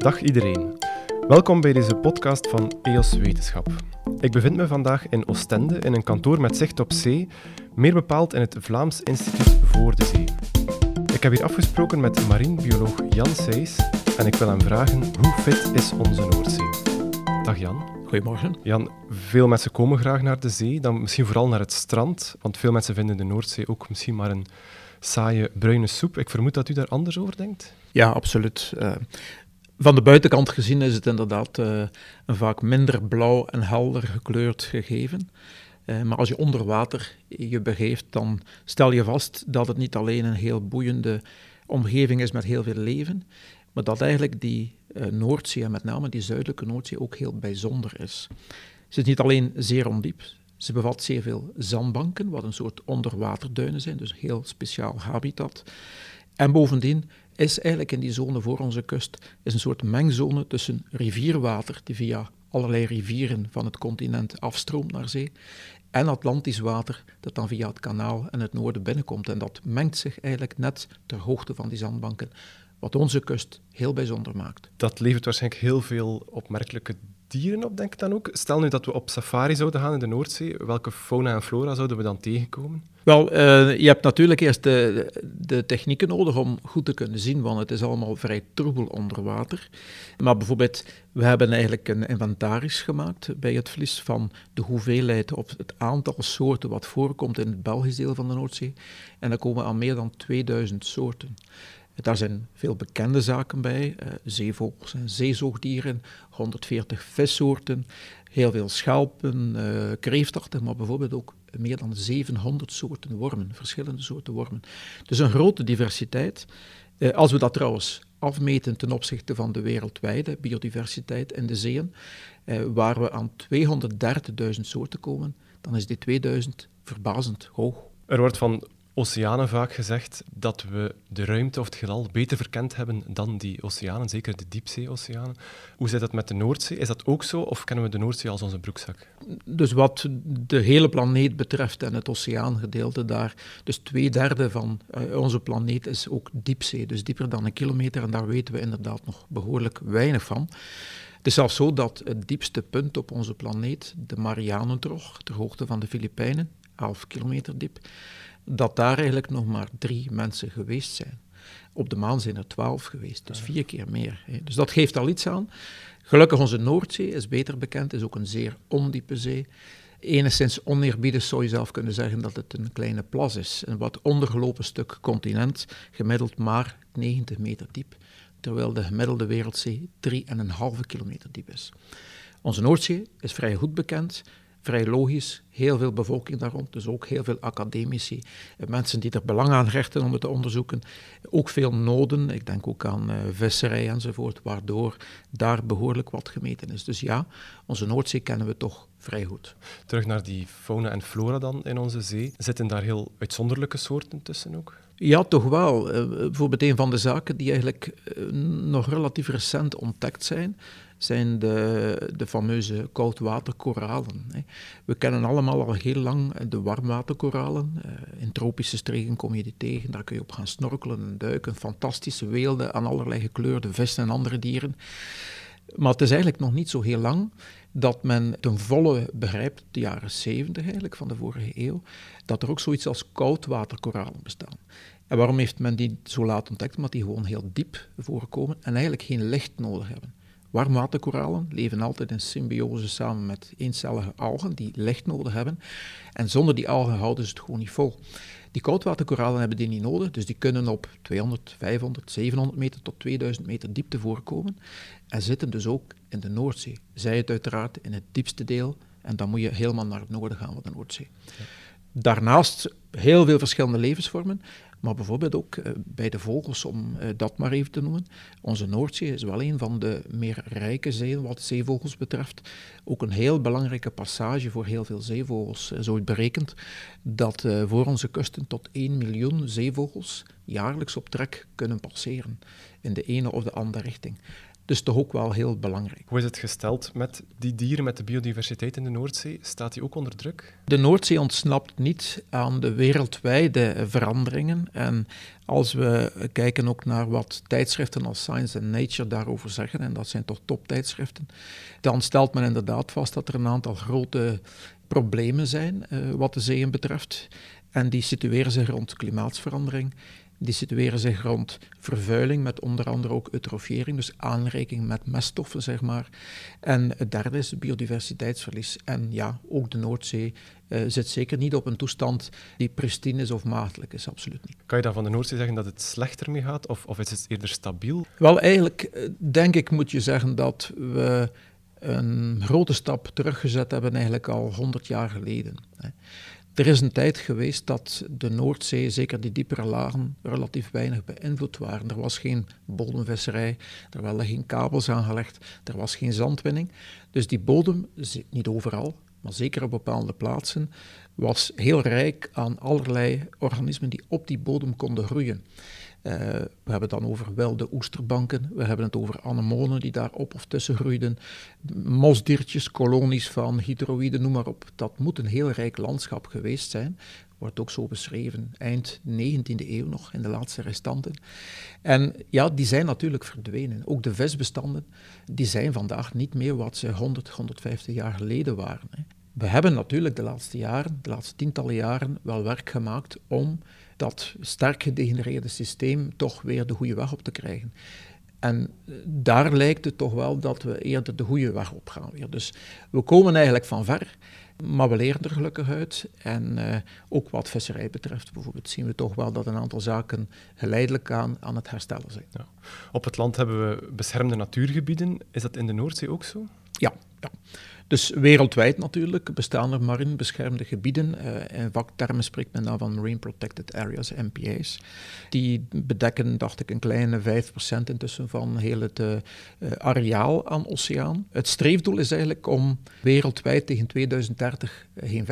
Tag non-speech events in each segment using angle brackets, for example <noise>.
Dag iedereen. Welkom bij deze podcast van EOS Wetenschap. Ik bevind me vandaag in Oostende in een kantoor met zicht op zee, meer bepaald in het Vlaams Instituut voor de Zee. Ik heb hier afgesproken met marinebioloog Jan Seys en ik wil hem vragen hoe fit is onze Noordzee? Dag Jan. Goedemorgen. Jan, veel mensen komen graag naar de zee, dan misschien vooral naar het strand, want veel mensen vinden de Noordzee ook misschien maar een saaie bruine soep. Ik vermoed dat u daar anders over denkt? Ja, absoluut. Uh, van de buitenkant gezien is het inderdaad uh, een vaak minder blauw en helder gekleurd gegeven. Uh, maar als je onder water je begeeft, dan stel je vast dat het niet alleen een heel boeiende omgeving is met heel veel leven, maar dat eigenlijk die uh, Noordzee, en met name die zuidelijke Noordzee, ook heel bijzonder is. Ze is niet alleen zeer ondiep, ze bevat zeer veel zandbanken, wat een soort onderwaterduinen zijn, dus een heel speciaal habitat. En bovendien is eigenlijk in die zone voor onze kust is een soort mengzone tussen rivierwater, die via allerlei rivieren van het continent afstroomt naar zee, en Atlantisch water, dat dan via het kanaal en het noorden binnenkomt. En dat mengt zich eigenlijk net ter hoogte van die zandbanken, wat onze kust heel bijzonder maakt. Dat levert waarschijnlijk heel veel opmerkelijke dieren op, denk ik dan ook. Stel nu dat we op safari zouden gaan in de Noordzee, welke fauna en flora zouden we dan tegenkomen? Wel, uh, je hebt natuurlijk eerst de, de, technieken nodig om goed te kunnen zien, want het is allemaal vrij troebel onder water. Maar bijvoorbeeld, we hebben eigenlijk een inventaris gemaakt bij het vlies van de hoeveelheid of het aantal soorten wat voorkomt in het Belgisch deel van de Noordzee. En dan komen we aan meer dan 2000 soorten. Daar zijn veel bekende zaken bij, uh, zeevogels en zeezoogdieren, 140 vissoorten, heel veel schelpen, uh, kreeftarten, maar bijvoorbeeld ook meer dan 700 soorten wormen, verschillende soorten wormen. Dus een grote diversiteit. Uh, als we dat trouwens afmeten ten opzichte van de wereldwijde biodiversiteit in de zeeën, waar we aan 230.000 soorten komen, dan is die 2000 verbazend hoog. Er wordt van oceanen vaak gezegd dat we de ruimte of het heelal beter verkend hebben dan die oceanen, zeker de diepzee-oceanen. Hoe zit dat met de Noordzee? Is dat ook zo of kennen we de Noordzee als onze broekzak? Dus wat de hele planeet betreft en het oceaangedeelte daar, dus twee derde van uh, onze planeet is ook diepzee, dus dieper dan een kilometer en daar weten we inderdaad nog behoorlijk weinig van. Het is zelfs zo dat het diepste punt op onze planeet, de Marianentrog, ter hoogte van de Filipijnen, 11 kilometer diep, dat daar eigenlijk nog maar drie mensen geweest zijn. Op de maan zijn er twaalf geweest, dus vier keer meer. Hè. Dus dat geeft al iets aan. Gelukkig onze Noordzee is beter bekend, is ook een zeer ondiepe zee. Enigszins oneerbiedig zou je zelf kunnen zeggen dat het een kleine plas is. Een wat ondergelopen stuk continent, gemiddeld maar 90 meter diep, terwijl de gemiddelde wereldzee 3,5 kilometer diep is. Onze Noordzee is vrij goed bekend vrij logisch. Heel veel bevolking daar rond, dus ook heel veel academici, eh, mensen die er belang aan hechten om het te onderzoeken. Ook veel noden, ik denk ook aan uh, visserij enzovoort, waardoor daar behoorlijk wat gemeten is. Dus ja, onze Noordzee kennen we toch vrij goed. Terug naar die fauna en flora dan in onze zee. Zitten daar heel uitzonderlijke soorten tussen ook? Ja, toch wel. Uh, bijvoorbeeld een van de zaken die eigenlijk nog relatief recent ontdekt zijn, zijn de, de fameuze koudwaterkoralen. We kennen allemaal al heel lang de warmwaterkoralen. Eh, in tropische streken kom je die tegen, daar kun je op gaan snorkelen en duiken. Fantastische weelden aan allerlei gekleurde vissen en andere dieren. Maar het is eigenlijk nog niet zo heel lang dat men ten volle begrijpt, de jaren 70 eigenlijk van de vorige eeuw, dat er ook zoiets als koudwaterkoralen bestaan. En waarom heeft men die zo laat ontdekt? Omdat die gewoon heel diep voorkomen en eigenlijk geen licht nodig hebben. Warmwaterkoralen leven altijd in symbiose samen met eencellige algen die licht nodig hebben. En zonder die algen houden ze het gewoon niet vol. Die koudwaterkoralen hebben die niet nodig, dus die kunnen op 200, 500, 700 meter tot 2000 meter diepte voorkomen. En zitten dus ook in de Noordzee. Zij het uiteraard in het diepste deel. En dan moet je helemaal naar het noorden gaan van de Noordzee. Daarnaast heel veel verschillende levensvormen. Maar bijvoorbeeld ook eh, bij de vogels, om eh, dat maar even te noemen. Onze Noordzee is wel een van de meer rijke zeeën wat zeevogels betreft. Ook een heel belangrijke passage voor heel veel zeevogels. Zo is berekend dat eh, voor onze kusten tot 1 miljoen zeevogels jaarlijks op trek kunnen passeren. In de ene of de andere richting. Dus toch ook wel heel belangrijk. Hoe is het gesteld met die dieren, met de biodiversiteit in de Noordzee? Staat die ook onder druk? De Noordzee ontsnapt niet aan de wereldwijde veranderingen. En als we kijken ook naar wat tijdschriften als Science and Nature daarover zeggen, en dat zijn toch toptijdschriften, dan stelt men inderdaad vast dat er een aantal grote problemen zijn uh, wat de zeeën betreft. En die situeren zich rond klimaatsverandering, die situeren zich rond vervuiling, met onder andere ook eutrofiëring, dus aanreiking met meststoffen, zeg maar. En het derde is biodiversiteitsverlies. En ja, ook de Noordzee uh, zit zeker niet op een toestand die pristine is of maagdelijk is, absoluut niet. Kan je dan van de Noordzee zeggen dat het slechter mee gaat, of, of is het eerder stabiel? Wel, eigenlijk eh, denk ik moet je zeggen dat we een grote stap teruggezet hebben eigenlijk al 100 jaar geleden. Er is een tijd geweest dat de Noordzee, zeker die diepere lagen, relatief weinig beïnvloed waren. Er was geen bodemvisserij, er werden geen kabels aangelegd, er was geen zandwinning. Dus die bodem, niet overal, maar zeker op bepaalde plaatsen, was heel rijk aan allerlei organismen die op die bodem konden groeien. Uh, we hebben het dan over wilde oesterbanken, we hebben het over anemonen die daar op of tussen groeiden, mosdiertjes, kolonies van hydroïden, noem maar op. Dat moet een heel rijk landschap geweest zijn, wordt ook zo beschreven, eind 19e eeuw nog, in de laatste restanten. En ja, die zijn natuurlijk verdwenen. Ook de visbestanden, die zijn vandaag niet meer wat ze 100, 150 jaar geleden waren. Hè. We hebben natuurlijk de laatste jaren, de laatste tientallen jaren, wel werk gemaakt om dat sterk gedegenereerde systeem toch weer de goede weg op te krijgen. En daar lijkt het toch wel dat we eerder de goede weg op gaan weer. Dus we komen eigenlijk van ver, maar we leren er gelukkig uit. En uh, ook wat visserij betreft bijvoorbeeld zien we toch wel dat een aantal zaken geleidelijk aan, aan het herstellen zijn. Op het land hebben we beschermde natuurgebieden. Is dat in de Noordzee ook zo? Dus wereldwijd natuurlijk bestaan er marine beschermde gebieden. Uh, in vaktermen spreekt men dan van Marine Protected Areas, MPA's. Die bedekken, dacht ik, een kleine 5% intussen van heel het uh, areaal aan oceaan. Het streefdoel is eigenlijk om wereldwijd tegen 2030 geen 5%,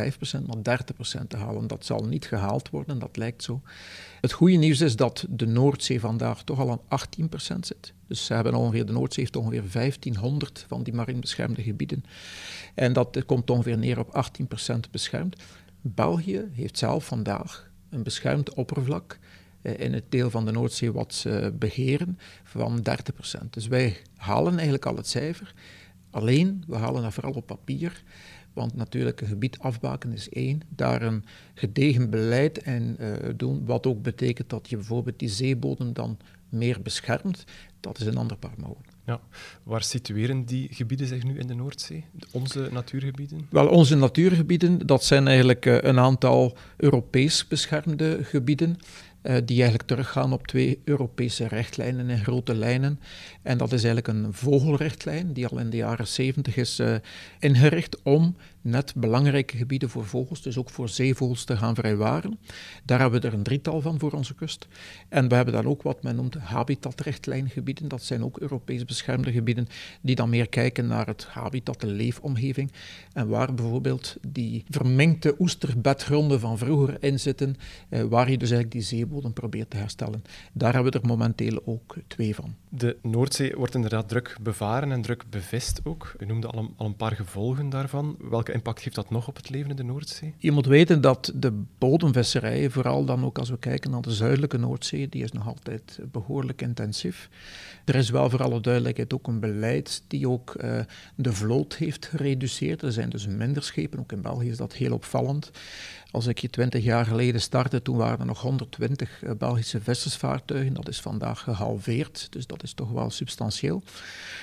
maar 30% te halen. Dat zal niet gehaald worden, dat lijkt zo. Het goede nieuws is dat de Noordzee vandaag toch al aan 18% zit. Dus ze hebben ongeveer, de Noordzee heeft ongeveer 1500 van die marine beschermde gebieden. En dat komt ongeveer neer op 18% beschermd. België heeft zelf vandaag een beschermd oppervlak eh, in het deel van de Noordzee wat ze beheren van 30%. Dus wij halen eigenlijk al het cijfer. Alleen, we halen dat vooral op papier. Want natuurlijk, een gebied afbaken is één. Daar een gedegen beleid en uh, doen, wat ook betekent dat je bijvoorbeeld die zeebodem dan meer beschermt, dat is een ander paar mouwen. Ja. Waar situeren die gebieden zich nu in de Noordzee, onze natuurgebieden? Wel, onze natuurgebieden, dat zijn eigenlijk uh, een aantal Europees beschermde gebieden. Uh, die eigenlijk teruggaan op twee Europese rechtlijnen in grote lijnen. En dat is eigenlijk een vogelrechtlijn die al in de jaren 70 is uh, ingericht om net belangrijke gebieden voor vogels, dus ook voor zeevogels, te gaan vrijwaren. Daar hebben we er een drietal van voor onze kust. En we hebben dan ook wat men noemt habitatrichtlijngebieden. Dat zijn ook Europees beschermde gebieden die dan meer kijken naar het habitat, de leefomgeving. En waar bijvoorbeeld die vermengde oesterbedgronden van vroeger in zitten, eh, waar je dus eigenlijk die zeebodem probeert te herstellen. Daar hebben we er momenteel ook twee van. De Noordzee wordt inderdaad druk bevaren en druk bevist ook. U noemde al een, al een paar gevolgen daarvan. Welke impact heeft dat nog op het leven in de Noordzee? Je moet weten dat de bodemvisserij, vooral dan ook als we kijken naar de zuidelijke Noordzee, die is nog altijd behoorlijk intensief. Er is wel voor alle duidelijkheid ook een beleid die ook uh, de vloot heeft gereduceerd. Er zijn dus minder schepen, ook in België is dat heel opvallend. Als ik je twintig jaar geleden startte, toen waren er nog 120 uh, Belgische vissersvaartuigen. Dat is vandaag gehalveerd, dus dat is toch wel substantieel.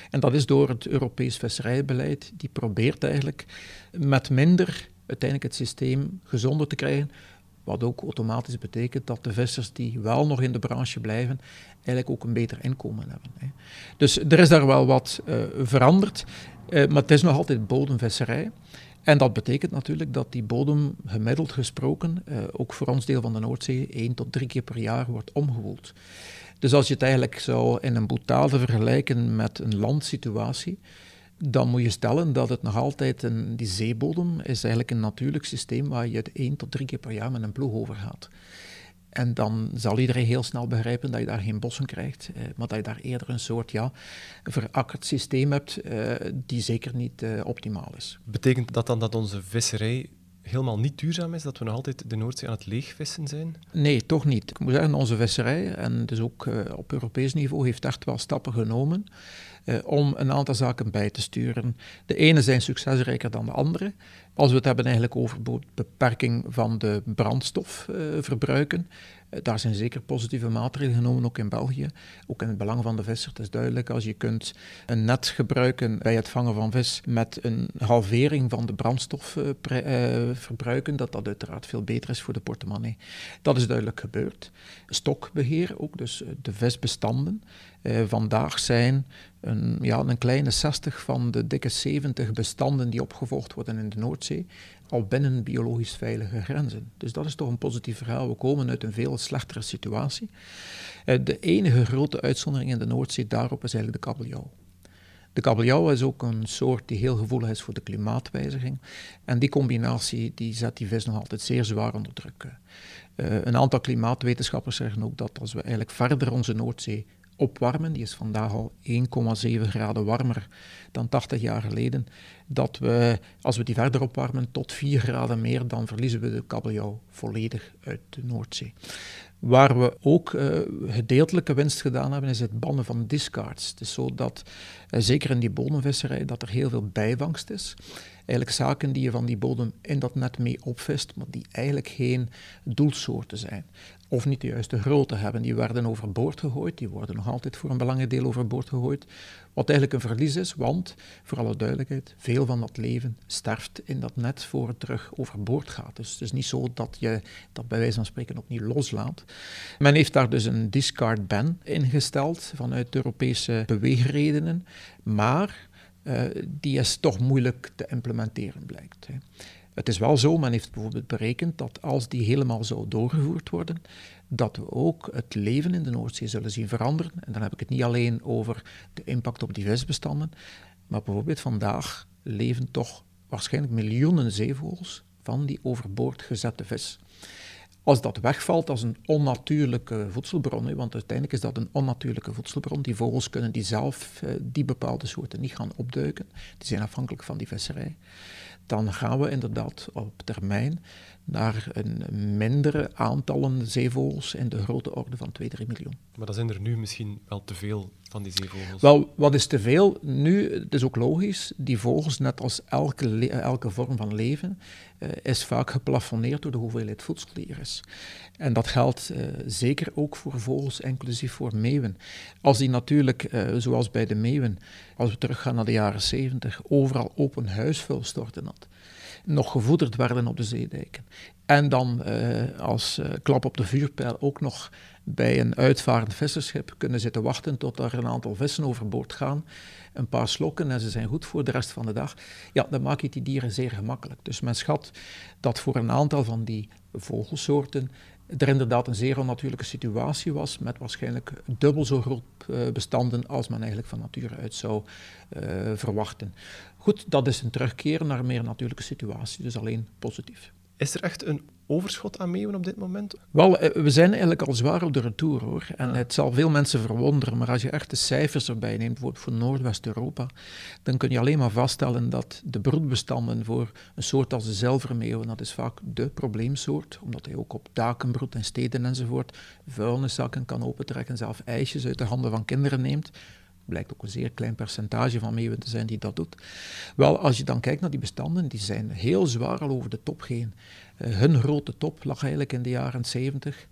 En dat is door het Europees visserijbeleid. Die probeert eigenlijk met minder uiteindelijk het systeem gezonder te krijgen. Wat ook automatisch betekent dat de vissers die wel nog in de branche blijven, eigenlijk ook een beter inkomen hebben. Dus er is daar wel wat uh, veranderd, uh, maar het is nog altijd bodemvisserij. En dat betekent natuurlijk dat die bodem gemiddeld gesproken, uh, ook voor ons deel van de Noordzee, één tot drie keer per jaar wordt omgewoeld. Dus als je het eigenlijk zou in een boetade vergelijken met een landsituatie, dan moet je stellen dat het nog altijd, een, die zeebodem is eigenlijk een natuurlijk systeem waar je het één tot drie keer per jaar met een ploeg over gaat. En dan zal iedereen heel snel begrijpen dat je daar geen bossen krijgt, eh, maar dat je daar eerder een soort ja, verakkerd systeem hebt eh, die zeker niet eh, optimaal is. Betekent dat dan dat onze visserij helemaal niet duurzaam is, dat we nog altijd de Noordzee aan het leegvissen zijn? Nee, toch niet. Ik moet zeggen, onze visserij, en dus ook uh, op Europees niveau, heeft echt wel stappen genomen uh, om een aantal zaken bij te sturen. De ene zijn succesrijker dan de andere. Als we het hebben eigenlijk over beperking van de brandstofverbruiken, uh, daar zijn zeker positieve maatregelen genomen, ook in België. Ook in het belang van de visser. Het is duidelijk, als je kunt een net gebruiken bij het vangen van vis met een halvering van de brandstofverbruiken, uh, dat dat uiteraard veel beter is voor de portemonnee. Dat is duidelijk gebeurd. Stokbeheer ook, dus de visbestanden. Vandaag zijn een, ja, een kleine 60 van de dikke 70 bestanden die opgevolgd worden in de Noordzee al binnen biologisch veilige grenzen. Dus dat is toch een positief verhaal. We komen uit een veel slechtere situatie. Uh, de enige grote uitzondering in de Noordzee daarop is eigenlijk de kabeljauw. De kabeljauw is ook een soort die heel gevoelig is voor de klimaatwijziging. En die combinatie die zet die vis nog altijd zeer zwaar onder druk. Uh, een aantal klimaatwetenschappers zeggen ook dat als we eigenlijk verder onze Noordzee opwarmen, die is vandaag al 1,7 graden warmer dan 80 jaar geleden, dat we, als we die verder opwarmen tot 4 graden meer, dan verliezen we de kabeljauw volledig uit de Noordzee. Waar we ook uh, gedeeltelijke winst gedaan hebben, is het bannen van discards. Het is zo dat, uh, zeker in die bodemvisserij, dat er heel veel bijvangst is. Eigenlijk zaken die je van die bodem in dat net mee opvist, maar die eigenlijk geen doelsoorten zijn of niet de juiste grootte hebben. Die werden overboord gegooid, die worden nog altijd voor een belangrijk deel overboord gegooid. Wat eigenlijk een verlies is, want, voor alle duidelijkheid, veel van dat leven sterft in dat net voor het terug overboord gaat. Dus het is niet zo dat je dat bij wijze van spreken opnieuw loslaat. Men heeft daar dus een discard ban ingesteld vanuit Europese beweegredenen, maar uh, die is toch moeilijk te implementeren, blijkt. Hè. Het is wel zo, men heeft bijvoorbeeld berekend dat als die helemaal zou doorgevoerd worden, dat we ook het leven in de Noordzee zullen zien veranderen. En dan heb ik het niet alleen over de impact op die visbestanden, maar bijvoorbeeld vandaag leven toch waarschijnlijk miljoenen zeevogels van die overboord gezette vis. Als dat wegvalt als een onnatuurlijke voedselbron, want uiteindelijk is dat een onnatuurlijke voedselbron, die vogels kunnen die zelf eh, die bepaalde soorten niet gaan opduiken, die zijn afhankelijk van die visserij dan gaan we inderdaad op termijn naar een mindere aantallen zeevogels in de grote orde van 2, 3 miljoen. Maar dan zijn er nu misschien wel te veel van die zeevogels. Wel, wat is te veel? Nu, het is ook logisch, die vogels, net als elke, elke vorm van leven, uh, is vaak geplafonneerd door de hoeveelheid voedsel die er is. En dat geldt uh, zeker ook voor vogels, inclusief voor meeuwen. Als die natuurlijk, uh, zoals bij de meeuwen, als we teruggaan naar de jaren 70, overal open huisvuil storten had, nog gevoederd werden op de zeedijken. En dan uh, als uh, klap op de vuurpijl ook nog bij een uitvarend visserschip kunnen zitten wachten tot er een aantal vissen overboord gaan. Een paar slokken en ze zijn goed voor de rest van de dag. Ja, dan maak je die dieren zeer gemakkelijk. Dus men schat dat voor een aantal van die vogelsoorten er inderdaad een zeer onnatuurlijke situatie was, met waarschijnlijk dubbel zo groot uh, bestanden als men eigenlijk van nature uit zou uh, verwachten. Goed, dat is een terugkeer naar een meer natuurlijke situatie, dus alleen positief. Is er echt een overschot aan meeuwen op dit moment? Wel, eh, we zijn eigenlijk al zwaar op de retour hoor. En het zal veel mensen verwonderen, maar als je echt de cijfers erbij neemt, bijvoorbeeld voor Noordwest-Europa, dan kun je alleen maar vaststellen dat de broedbestanden voor een soort als de zilvermeeuwen, dat is vaak de probleemsoort, omdat hij ook op daken broedt en steden enzovoort, vuilniszakken kan opentrekken, zelf ijsjes uit de handen van kinderen neemt blijkt ook een zeer klein percentage van meeuwen te zijn die dat doet. Wel, als je dan kijkt naar die bestanden, die zijn heel zwaar al over de top heen. Uh, hun grote top lag eigenlijk in de jaren 70,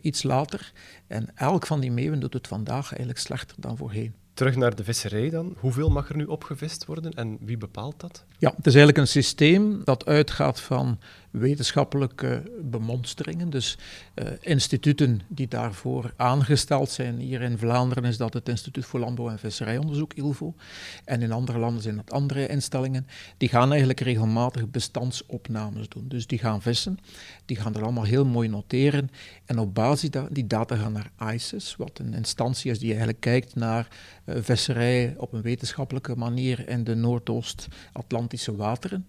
iets later. En elk van die meeuwen doet het vandaag eigenlijk slechter dan voorheen. Terug naar de visserij dan. Hoeveel mag er nu opgevist worden en wie bepaalt dat? Ja, het is eigenlijk een systeem dat uitgaat van wetenschappelijke bemonsteringen. Dus uh, instituten die daarvoor aangesteld zijn. Hier in Vlaanderen is dat het Instituut voor Landbouw en Visserijonderzoek, ILVO. En in andere landen zijn dat andere instellingen. Die gaan eigenlijk regelmatig bestandsopnames doen. Dus die gaan vissen, die gaan er allemaal heel mooi noteren. En op basis daarvan, die data gaan naar ICES, wat een instantie is die eigenlijk kijkt naar uh, visserij op een wetenschappelijke manier in de Noordoost-Atlantische wateren.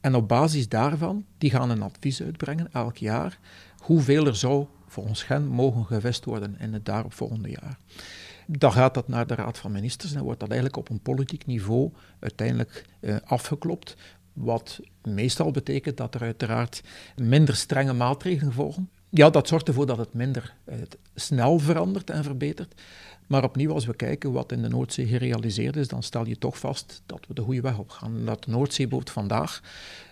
En op basis daarvan, die gaan een advies uitbrengen elk jaar, hoeveel er zou volgens hen mogen gevest worden in het daaropvolgende jaar. Dan gaat dat naar de Raad van Ministers en wordt dat eigenlijk op een politiek niveau uiteindelijk uh, afgeklopt. Wat meestal betekent dat er uiteraard minder strenge maatregelen volgen. Ja, dat zorgt ervoor dat het minder uh, snel verandert en verbetert. Maar opnieuw, als we kijken wat in de Noordzee gerealiseerd is, dan stel je toch vast dat we de goede weg op gaan. Dat de Noordzeeboot vandaag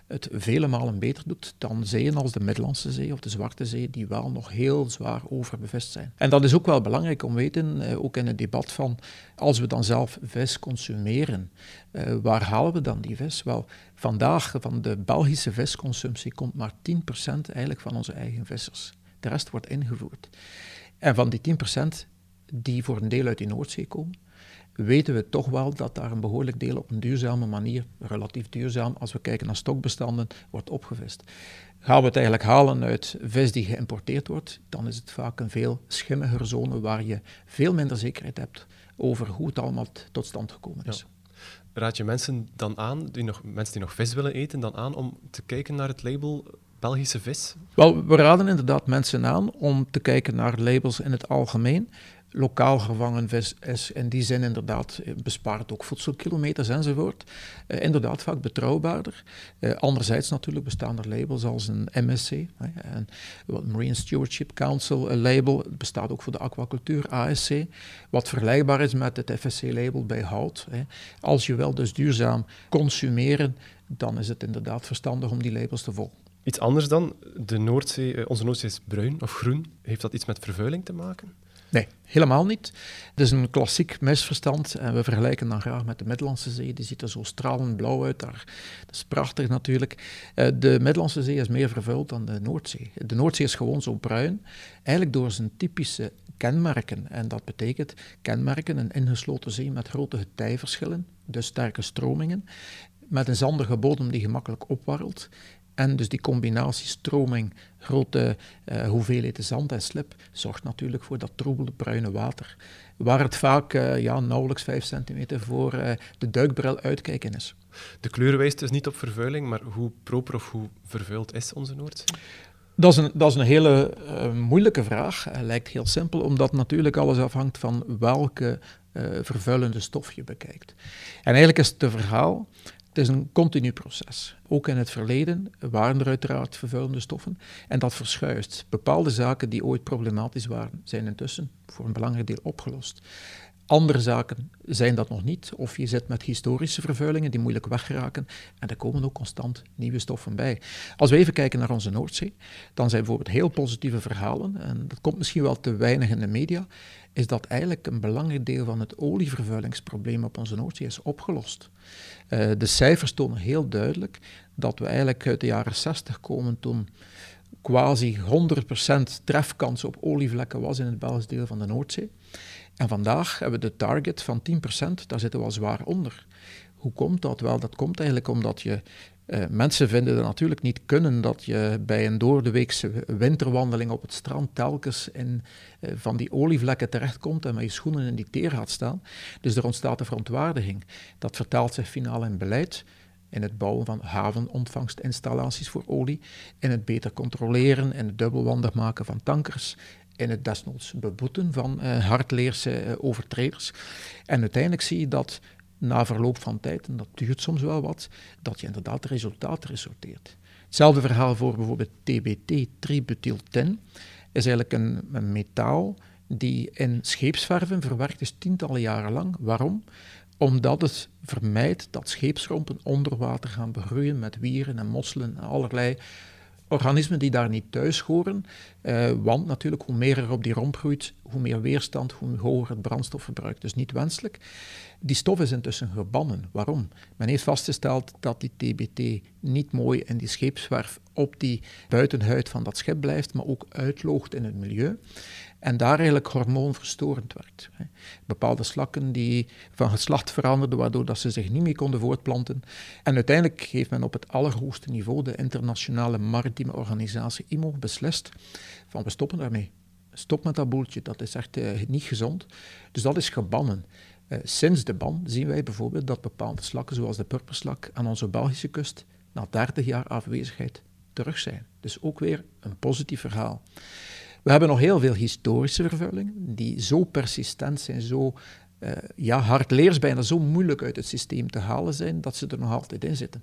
het vele malen beter doet dan zeeën als de Middellandse Zee of de Zwarte Zee, die wel nog heel zwaar overbevest zijn. En dat is ook wel belangrijk om te weten, eh, ook in het debat van als we dan zelf vis consumeren, eh, waar halen we dan die vis? Wel, vandaag van de Belgische visconsumptie komt maar 10% eigenlijk van onze eigen vissers. De rest wordt ingevoerd. En van die 10% die voor een deel uit die Noordzee komen, weten we toch wel dat daar een behoorlijk deel op een duurzame manier, relatief duurzaam, als we kijken naar stokbestanden, wordt opgevist. Gaan we het eigenlijk halen uit vis die geïmporteerd wordt, dan is het vaak een veel schimmiger zone waar je veel minder zekerheid hebt over hoe het allemaal tot stand gekomen is. Raad je mensen dan aan, die nog, mensen die nog vis willen eten, dan aan om te kijken naar het label Belgische vis? Wel, we raden inderdaad mensen aan om te kijken naar labels in het algemeen lokaal gevangen vis is in die zin inderdaad eh, bespaart ook voedselkilometers enzovoort. Uh, inderdaad vaak betrouwbaarder. Uh, anderzijds natuurlijk bestaan er labels als een MSC, een Marine Stewardship Council label, het bestaat ook voor de aquacultuur, ASC, wat vergelijkbaar is met het FSC-label bij hout. Hè. Als je wel dus duurzaam consumeren, dan is het inderdaad verstandig om die labels te volgen. Iets anders dan, de Noordzee, onze Noordzee is bruin of groen. Heeft dat iets met vervuiling te maken? Nee, helemaal niet. Het is een klassiek misverstand en we vergelijken dan graag met de Middellandse Zee. Die ziet er zo stralend blauw uit daar. Dat is prachtig natuurlijk. Eh, de Middellandse Zee is meer vervuild dan de Noordzee. De Noordzee is gewoon zo bruin, eigenlijk door zijn typische kenmerken. En dat betekent kenmerken, een ingesloten zee met grote getijverschillen, dus sterke stromingen, met een zandige bodem die gemakkelijk opwarrelt en dus die combinatie stroming, grote uh, hoeveelheden zand en slip zorgt natuurlijk voor dat troebele bruine water. Waar het vaak uh, ja, nauwelijks 5 centimeter voor uh, de duikbril uitkijken is. De kleur wijst dus niet op vervuiling, maar hoe proper of hoe vervuild is onze Noordzee? Dat is een, dat is een hele moeilijke vraag. Het lijkt heel simpel, omdat natuurlijk alles afhangt van welke vervuilende stof je bekijkt. En eigenlijk is het verhaal het is een continu proces. Ook in het verleden waren er uiteraard vervuilende stoffen en dat verschuist. Bepaalde zaken die ooit problematisch waren, zijn intussen voor een belangrijk deel opgelost. Andere zaken zijn dat nog niet, of je zit met historische vervuilingen die moeilijk weggeraken en er komen ook constant nieuwe stoffen bij. Als we even kijken naar onze Noordzee, dan zijn bijvoorbeeld heel positieve verhalen, en dat komt misschien wel te weinig in de media, is dat eigenlijk een belangrijk deel van het olievervuilingsprobleem op onze Noordzee is opgelost. Uh, de cijfers tonen heel duidelijk dat we eigenlijk uit de jaren 60 komen toen quasi 100% trefkans op olievlekken was in het Belgisch deel van de Noordzee. En vandaag hebben we de target van 10%, daar zitten we al zwaar onder. Hoe komt dat? Wel, dat komt eigenlijk omdat je uh, mensen vinden het natuurlijk niet kunnen dat je bij een doordeweekse winterwandeling op het strand telkens in uh, van die olievlekken terechtkomt en met je schoenen in die teer gaat staan. Dus er ontstaat een verontwaardiging. Dat vertaalt zich finaal in beleid, in het bouwen van havenontvangstinstallaties voor olie, in het beter controleren, in het dubbelwandig maken van tankers, in het desnoods beboeten van uh, hardleerse overtreders. En uiteindelijk zie je dat na verloop van tijd, en dat duurt soms wel wat, dat je inderdaad resultaten resulteert. Hetzelfde verhaal voor bijvoorbeeld TBT, tributyltin, is eigenlijk een, een metaal die in scheepsverven verwerkt is tientallen jaren lang. Waarom? Omdat het vermijdt dat scheepsrompen onder water gaan begroeien met wieren en mosselen en allerlei organismen die daar niet thuis horen. Uh, want natuurlijk, hoe meer er op die romp groeit, hoe meer weerstand, hoe hoger het brandstofverbruik. Dus niet wenselijk. Die stof is intussen gebannen. Waarom? Men heeft vastgesteld dat die TBT niet mooi in die scheepswerf op die buitenhuid van dat schip blijft, maar ook uitloogt in het milieu. En daar eigenlijk hormoonverstorend werkt. Bepaalde slakken die van geslacht veranderden, waardoor dat ze zich niet meer konden voortplanten. En uiteindelijk heeft men op het allerhoogste niveau, de internationale maritieme organisatie IMO, beslist van we stoppen daarmee. Stop met dat boeltje, dat is echt uh, niet gezond. Dus dat is gebannen. Uh, sinds de ban zien wij bijvoorbeeld dat bepaalde slakken, zoals de purperslak aan onze Belgische kust, na 30 jaar afwezigheid terug zijn. Dus ook weer een positief verhaal. We hebben nog heel veel historische vervuilingen die zo persistent zijn, zo uh, ja, hardleers bijna zo moeilijk uit het systeem te halen zijn, dat ze er nog altijd in zitten.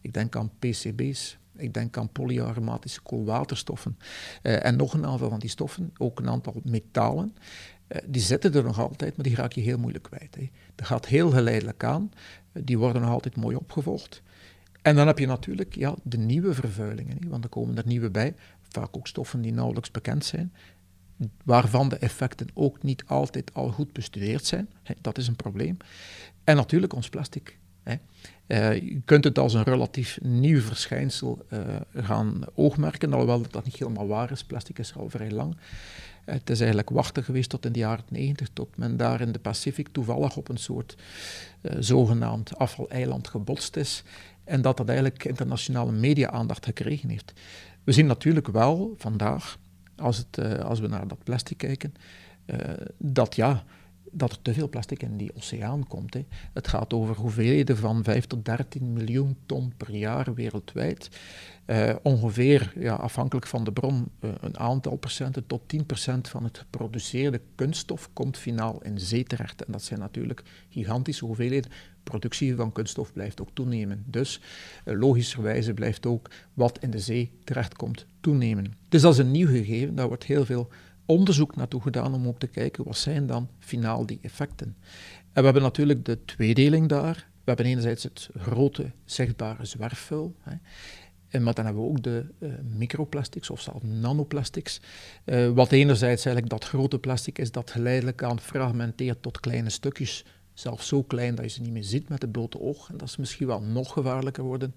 Ik denk aan PCB's, ik denk aan polyaromatische koolwaterstoffen uh, en nog een aantal van die stoffen, ook een aantal metalen. Uh, die zitten er nog altijd, maar die raak je heel moeilijk kwijt. Hè. Dat gaat heel geleidelijk aan, die worden nog altijd mooi opgevolgd. En dan heb je natuurlijk ja, de nieuwe vervuilingen, hè, want er komen er nieuwe bij, vaak ook stoffen die nauwelijks bekend zijn waarvan de effecten ook niet altijd al goed bestudeerd zijn. dat is een probleem. En natuurlijk ons plastic. Uh, je kunt het als een relatief nieuw verschijnsel uh, gaan oogmerken, alhoewel dat niet helemaal waar is. Plastic is er al vrij lang. Het is eigenlijk wachten geweest tot in de jaren 90, tot men daar in de Pacific toevallig op een soort zogenaamd afvaleiland gebotst is. En dat dat eigenlijk internationale media-aandacht gekregen heeft. We zien natuurlijk wel vandaag als, het, eh, als we naar dat plastic kijken, uh, dat ja, dat er te veel plastic in die oceaan komt. Hè. Het gaat over hoeveelheden van 5 tot 13 miljoen ton per jaar wereldwijd. Uh, ongeveer, ja, afhankelijk van de bron, uh, een aantal procenten tot 10 procent van het geproduceerde kunststof komt finaal in zee terecht. En dat zijn natuurlijk gigantische hoeveelheden. Productie van kunststof blijft ook toenemen. Dus uh, logischerwijze blijft ook wat in de zee terechtkomt toenemen. Dus dat is een nieuw gegeven, daar wordt heel veel onderzoek naartoe gedaan om ook te kijken wat zijn dan finaal die effecten. En we hebben natuurlijk de tweedeling daar. We hebben enerzijds het grote zichtbare zwerfvuil. Hè. Maar dan hebben we ook de uh, microplastics of zelfs nanoplastics. Uh, wat enerzijds eigenlijk dat grote plastic is dat geleidelijk aan fragmenteert tot kleine stukjes Zelfs zo klein dat je ze niet meer ziet met het blote oog. En dat is misschien wel nog gevaarlijker worden.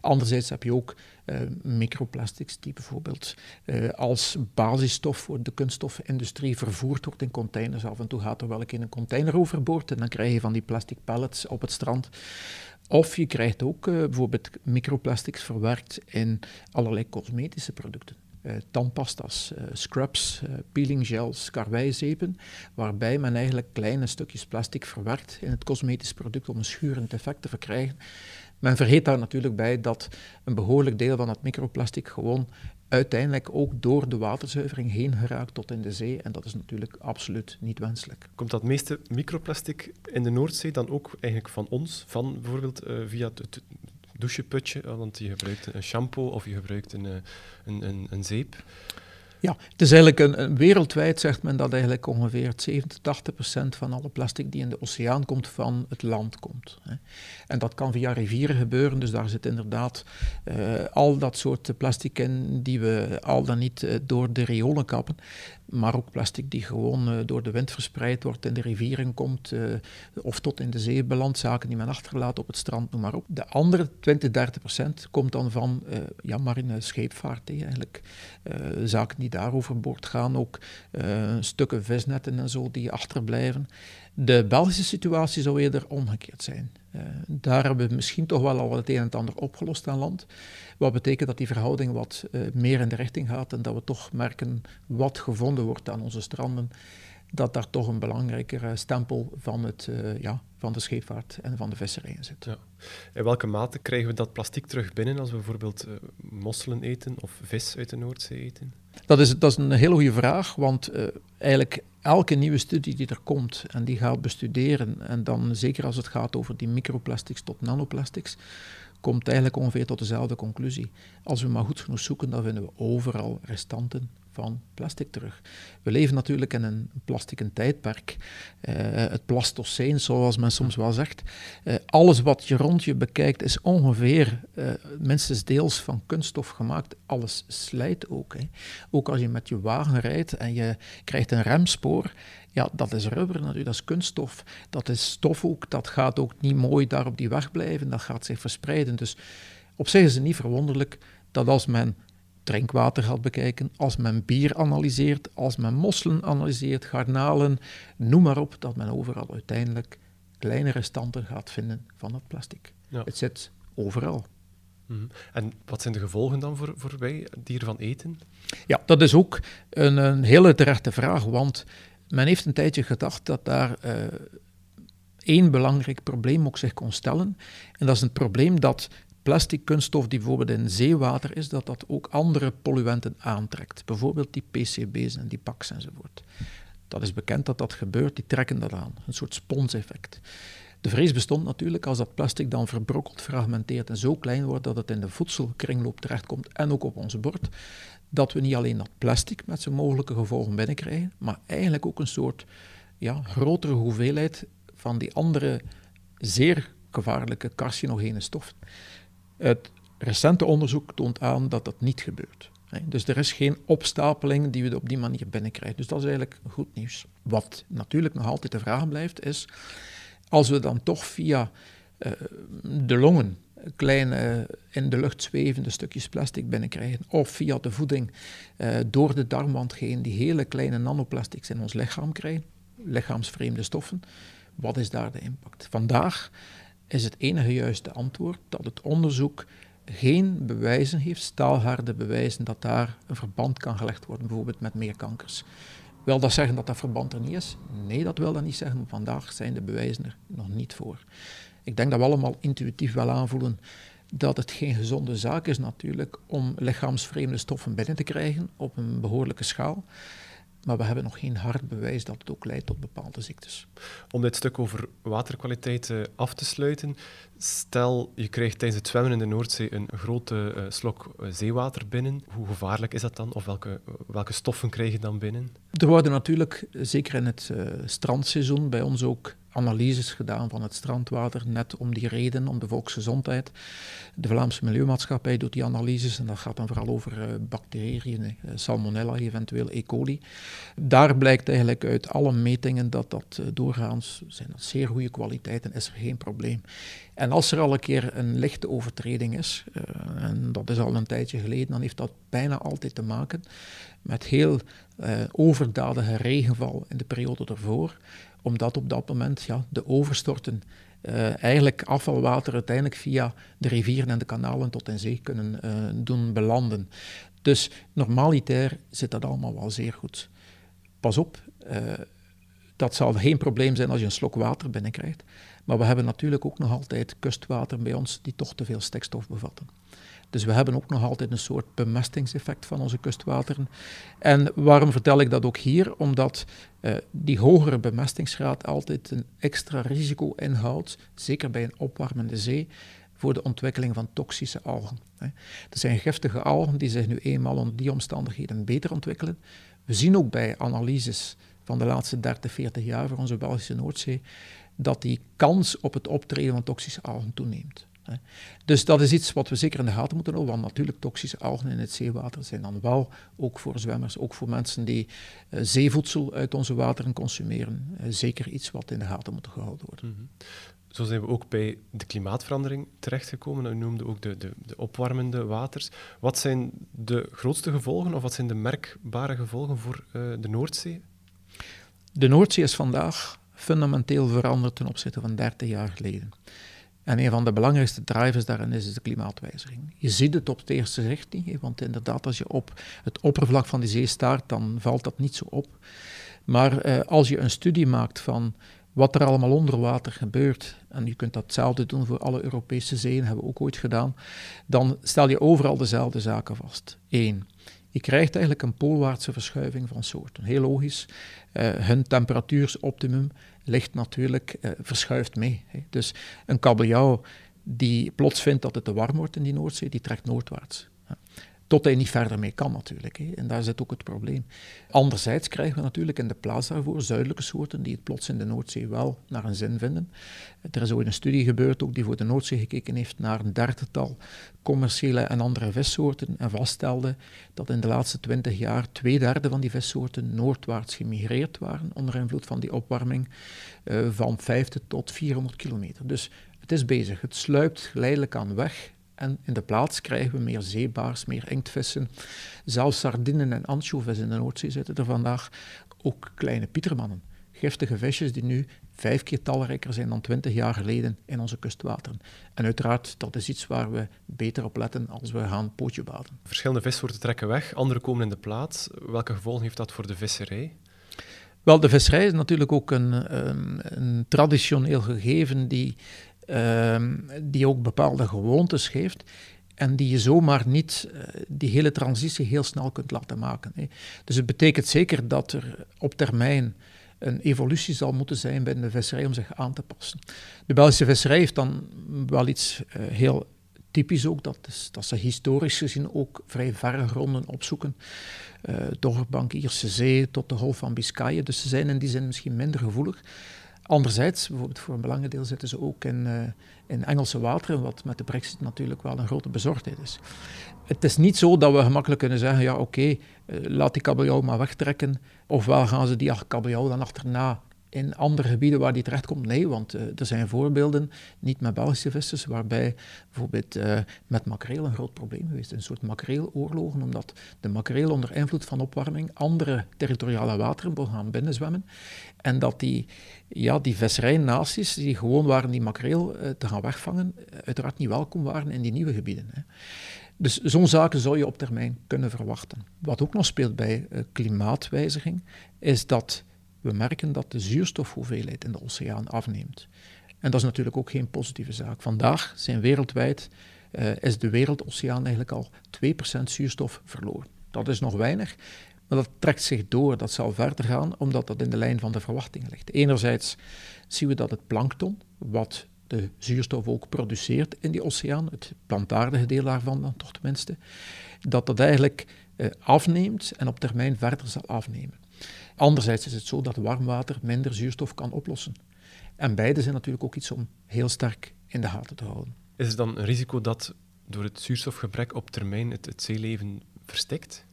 Anderzijds heb je ook uh, microplastics die bijvoorbeeld uh, als basisstof voor de kunststofindustrie vervoerd wordt in containers. Af en toe gaat er wel een container overboord en dan krijg je van die plastic pallets op het strand. Of je krijgt ook uh, bijvoorbeeld microplastics verwerkt in allerlei cosmetische producten uh, tandpasta's, uh, scrubs, uh, peeling gels, karwijzeepen, waarbij men eigenlijk kleine stukjes plastic verwerkt in het cosmetisch product om een schurend effect te verkrijgen. Men vergeet daar natuurlijk bij dat een behoorlijk deel van het microplastic gewoon uiteindelijk ook door de waterzuivering heen geraakt tot in de zee. En dat is natuurlijk absoluut niet wenselijk. Komt dat meeste microplastic in de Noordzee dan ook eigenlijk van ons, van bijvoorbeeld via het doucheputje, want je gebruikt een shampoo of je gebruikt een, eh, een, een, een zeep. Ja, het is eigenlijk een, wereldwijd zegt men dat eigenlijk ongeveer 70, 80 procent van alle plastic die in de oceaan komt van het land komt. Hè. En dat kan via rivieren gebeuren, dus daar zit inderdaad uh, al dat soort plastic in die we al dan niet uh, door de riolen kappen maar ook plastic die gewoon uh, door de wind verspreid wordt, in de rivieren komt of tot in de zee belandt, zaken die men achterlaat op het strand, noem maar op. De andere 20, 30 procent komt dan van ja, marine scheepvaart, eigenlijk. zaken die daar overboord gaan, ook stukken visnetten en zo die achterblijven. De Belgische situatie zou eerder omgekeerd zijn. Uh, daar hebben we misschien toch wel al het een en het ander opgelost aan land. Wat betekent dat die verhouding wat uh, meer in de richting gaat en dat we toch merken wat gevonden wordt aan onze stranden, dat daar toch een belangrijkere stempel van, het, ja, van de scheepvaart en van de visserij in zit. Ja. In welke mate krijgen we dat plastic terug binnen als we bijvoorbeeld mosselen eten of vis uit de Noordzee eten? Dat is, dat is een hele goede vraag, want eigenlijk elke nieuwe studie die er komt en die gaat bestuderen, en dan zeker als het gaat over die microplastics tot nanoplastics, komt eigenlijk ongeveer tot dezelfde conclusie. Als we maar goed genoeg zoeken, dan vinden we overal restanten van plastic terug. We leven natuurlijk in een plastieken tijdperk. Uh, het plastoceen, zoals men soms wel zegt. Uh, alles wat je rond je bekijkt is ongeveer uh, minstens deels van kunststof gemaakt. Alles slijt ook. Hè. Ook als je met je wagen rijdt en je krijgt een remspoor, ja, dat is rubber natuurlijk, dat is kunststof. Dat is stof ook, dat gaat ook niet mooi daar op die weg blijven, dat gaat zich verspreiden. Dus op zich is het niet verwonderlijk dat als men drinkwater gaat bekijken, als men bier analyseert, als men mosselen analyseert, garnalen, noem maar op, dat men overal uiteindelijk kleine restanten gaat vinden van het plastic. Ja. Het zit overal. Mhm. En wat zijn de gevolgen dan voor, voor wij die ervan eten? Ja, dat is ook een, een hele terechte vraag, want men heeft een tijdje gedacht dat daar uh, één belangrijk probleem ook zich kon stellen. En dat is het probleem dat plastic kunststof die bijvoorbeeld in zeewater is, dat dat ook andere polluenten aantrekt. Bijvoorbeeld die PCB's en die PACs enzovoort. Dat is bekend dat dat gebeurt, die trekken dat aan. Een soort sponseffect. De vrees bestond natuurlijk als dat plastic dan verbrokkelt, fragmenteert en zo klein wordt dat het in de voedselkringloop terechtkomt en ook op ons bord, dat we niet alleen dat plastic met zijn mogelijke gevolgen binnenkrijgen, maar eigenlijk ook een soort ja, grotere hoeveelheid van die andere zeer gevaarlijke carcinogene stoffen. Het recente onderzoek toont aan dat dat niet gebeurt. Dus er is geen opstapeling die we op die manier binnenkrijgen. Dus dat is eigenlijk goed nieuws. Wat natuurlijk nog altijd de vraag blijft, is als we dan toch via uh, de longen kleine in de lucht zwevende stukjes plastic binnenkrijgen, of via de voeding uh, door de darmwand heen die hele kleine nanoplastics in ons lichaam krijgen, lichaamsvreemde stoffen, wat is daar de impact? Vandaag is het enige juiste antwoord dat het onderzoek geen bewijzen heeft, staalharde bewijzen, dat daar een verband kan gelegd worden, bijvoorbeeld met meer kankers. Wil dat zeggen dat dat verband er niet is? Nee, dat wil dat niet zeggen, vandaag zijn de bewijzen er nog niet voor. Ik denk dat we allemaal intuïtief wel aanvoelen dat het geen gezonde zaak is natuurlijk om lichaamsvreemde stoffen binnen te krijgen op een behoorlijke schaal. Maar we hebben nog geen hard bewijs dat het ook leidt tot bepaalde ziektes. Om dit stuk over waterkwaliteit af te sluiten, stel je krijgt tijdens het zwemmen in de Noordzee een grote uh, slok uh, zeewater binnen. Hoe gevaarlijk is dat dan? Of welke, welke stoffen krijg je dan binnen? Er worden natuurlijk, zeker in het strandseizoen, bij ons ook analyses gedaan van het strandwater, net om die reden, om de volksgezondheid. De Vlaamse Milieumaatschappij doet die analyses en dat gaat dan vooral over uh, bacteriën, uh, salmonella, eventueel E. coli. Daar blijkt eigenlijk uit alle metingen dat dat uh, doorgaans zijn dat zeer goede kwaliteiten, is er geen probleem. En als er al een keer een lichte overtreding is, en dat is al een tijdje geleden, dan heeft dat bijna altijd te maken met heel overdadige regenval in de periode ervoor omdat op dat moment ja, de overstorten uh, eigenlijk afvalwater uiteindelijk via de rivieren en de kanalen tot in zee kunnen uh, doen belanden. Dus normalitair zit dat allemaal wel zeer goed. Pas op, uh, dat zal geen probleem zijn als je een slok water binnenkrijgt. Maar we hebben natuurlijk ook nog altijd kustwater bij ons die toch te veel stikstof bevatten. Dus we hebben ook nog altijd een soort bemestingseffect van onze kustwateren. En waarom vertel ik dat ook hier? Omdat uh, die hogere bemestingsgraad altijd een extra risico inhoudt, zeker bij een opwarmende zee, voor de ontwikkeling van toxische algen. Er zijn giftige algen die zich nu eenmaal onder die omstandigheden beter ontwikkelen. We zien ook bij analyses van de laatste 30, 40 jaar voor onze Belgische Noordzee dat die kans op het optreden van toxische algen toeneemt. Dus dat is iets wat we zeker in de gaten moeten houden, want natuurlijk toxische algen in het zeewater zijn dan wel, ook voor zwemmers, ook voor mensen die uh, zeevoedsel uit onze wateren consumeren, uh, zeker iets wat in de gaten moet gehouden worden. Mm -hmm. Zo zijn we ook bij de klimaatverandering terechtgekomen. U noemde ook de, de, de, opwarmende waters. Wat zijn de grootste gevolgen of wat zijn de merkbare gevolgen voor uh, de Noordzee? De Noordzee is vandaag fundamenteel veranderd ten opzichte van 30 jaar geleden. En een van de belangrijkste drivers daarin is de klimaatwijziging. Je ziet het op het eerste zicht niet, want inderdaad, als je op het oppervlak van die zee staart, dan valt dat niet zo op. Maar eh, als je een studie maakt van wat er allemaal onder water gebeurt, en je kunt datzelfde doen voor alle Europese zeeën, hebben we ook ooit gedaan, dan stel je overal dezelfde zaken vast. Eén, je krijgt eigenlijk een poolwaartse verschuiving van soorten. Heel logisch. Uh, hun temperatuursoptimum ligt natuurlijk, uh, verschuift mee. Hè. Dus een kabeljauw die plots vindt dat het te warm wordt in die Noordzee, die trekt noordwaarts. Tot hij niet verder mee kan natuurlijk. Hè. En daar zit ook het probleem. Anderzijds krijgen we natuurlijk in de plaats daarvoor zuidelijke soorten die het plots in de Noordzee wel naar een zin vinden. Er is ooit een studie gebeurd ook die voor de Noordzee gekeken heeft naar een dertigtal commerciële en andere vissoorten en vaststelde dat in de laatste twintig jaar twee derde van die vissoorten noordwaarts gemigreerd waren onder invloed van die opwarming uh, van 50 tot 400 kilometer. Dus het is bezig. Het sluipt geleidelijk aan weg en in de plaats krijgen we meer zeebaars, meer inktvissen. Zelfs sardinen en ansjovis in de Noordzee zitten er vandaag. Ook kleine pietermannen. Giftige visjes die nu vijf keer talrijker zijn dan twintig jaar geleden in onze kustwateren. En uiteraard, dat is iets waar we beter op letten als we gaan pootje baden. Verschillende vissoorten trekken weg, andere komen in de plaats. Welke gevolgen heeft dat voor de visserij? Wel, de visserij is natuurlijk ook een, een, een traditioneel gegeven die ehm, die ook bepaalde gewoontes geeft en die je zomaar niet uh, die hele transitie heel snel kunt laten maken. Hè. Dus het betekent zeker dat er op termijn een evolutie zal moeten zijn binnen de visserij om zich aan te passen. De Belgische visserij heeft dan wel iets uh, heel typisch ook, dat, dat ze historisch gezien ook vrij verre gronden opzoeken. Uh, door Bankierse Zee tot de Golf van Biscaye. Dus ze zijn in die zin misschien minder gevoelig. Anderzijds, bijvoorbeeld voor een belangrijk zitten ze ook in, uh, in Engelse wateren, wat met de brexit natuurlijk wel een grote bezorgdheid is. Het is niet zo dat we gemakkelijk kunnen zeggen, ja oké, uh, laat die kabeljauw maar wegtrekken, ofwel gaan ze die kabeljauw dan achterna in andere gebieden waar die terechtkomt? Nee, want uh, er zijn voorbeelden, niet met Belgische vissers, waarbij bijvoorbeeld uh, met makreel een groot probleem geweest. Een soort makreeloorlogen, omdat de makreel onder invloed van opwarming andere territoriale wateren wil gaan binnenzwemmen. En dat die, ja, die visserijnaties die gewoon waren die makreel uh, te gaan wegvangen, uiteraard niet welkom waren in die nieuwe gebieden. Hè. Dus zo'n zaken zou je op termijn kunnen verwachten. Wat ook nog speelt bij klimaatwijziging, is dat we merken dat de zuurstofhoeveelheid in de oceaan afneemt. En dat is natuurlijk ook geen positieve zaak. Vandaag zijn wereldwijd, uh, is de wereldoceaan eigenlijk al 2% zuurstof verloren. Dat is nog weinig, maar dat trekt zich door. Dat zal verder gaan, omdat dat in de lijn van de verwachtingen ligt. Enerzijds zien we dat het plankton, wat de zuurstof ook produceert in die oceaan, het plantaardige deel daarvan dan toch tenminste, dat dat eigenlijk uh, afneemt en op termijn verder zal afnemen. Anderzijds is het zo dat warm water minder zuurstof kan oplossen. En beide zijn natuurlijk ook iets om heel sterk in de gaten te houden. Is er dan een risico dat door het zuurstofgebrek op termijn het, het zeeleven verstikt?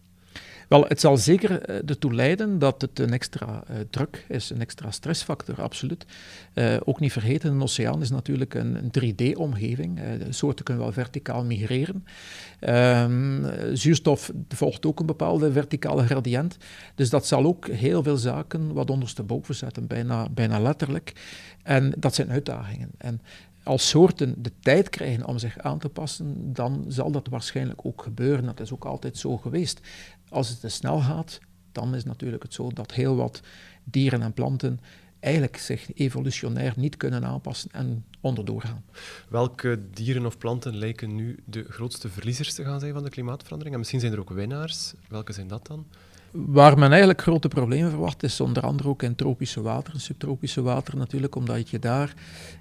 Wel, het zal zeker uh, ertoe leiden dat het een extra uh, druk is, een extra stressfactor, absoluut. Uh, ook niet vergeten, een oceaan is natuurlijk een, een 3D-omgeving. de soorten kunnen wel verticaal migreren. Um, zuurstof volgt ook een bepaalde verticale gradient. Dus dat zal ook heel veel zaken wat ondersteboven zetten, bijna, bijna letterlijk. En dat zijn uitdagingen. En als soorten de tijd krijgen om zich aan te passen, dan zal dat waarschijnlijk ook gebeuren. Dat is ook altijd zo geweest. Als het te snel gaat, dan is natuurlijk het zo dat heel wat dieren en planten eigenlijk zich evolutionair niet kunnen aanpassen en onderdoor gaan. Welke dieren of planten lijken nu de grootste verliezers te gaan zijn van de klimaatverandering? En misschien zijn er ook winnaars. Welke zijn dat dan? Waar men eigenlijk grote problemen verwacht, is onder andere ook in tropische water, subtropische water natuurlijk, omdat je daar,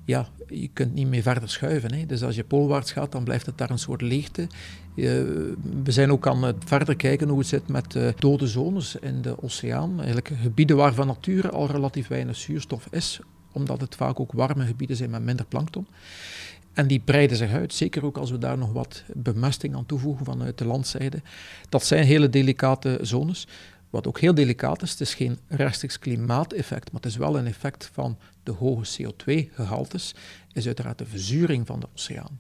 ja, je kunt niet meer verder schuiven. Hè. Dus als je poolwaarts gaat, dan blijft het daar een soort leegte. We zijn ook aan het verder kijken hoe het zit met uh, dode zones in de oceaan. Eigenlijk gebieden waar van nature al relatief weinig zuurstof is, omdat het vaak ook warme gebieden zijn met minder plankton. En die breiden zich uit, zeker ook als we daar nog wat bemesting aan toevoegen vanuit de landzijde. Dat zijn hele delicate zones. Wat ook heel delicaat is, het is geen rechtstreeks klimaateffect, maar het is wel een effect van de hoge CO2-gehaltes, is uiteraard de verzuring van de oceaan.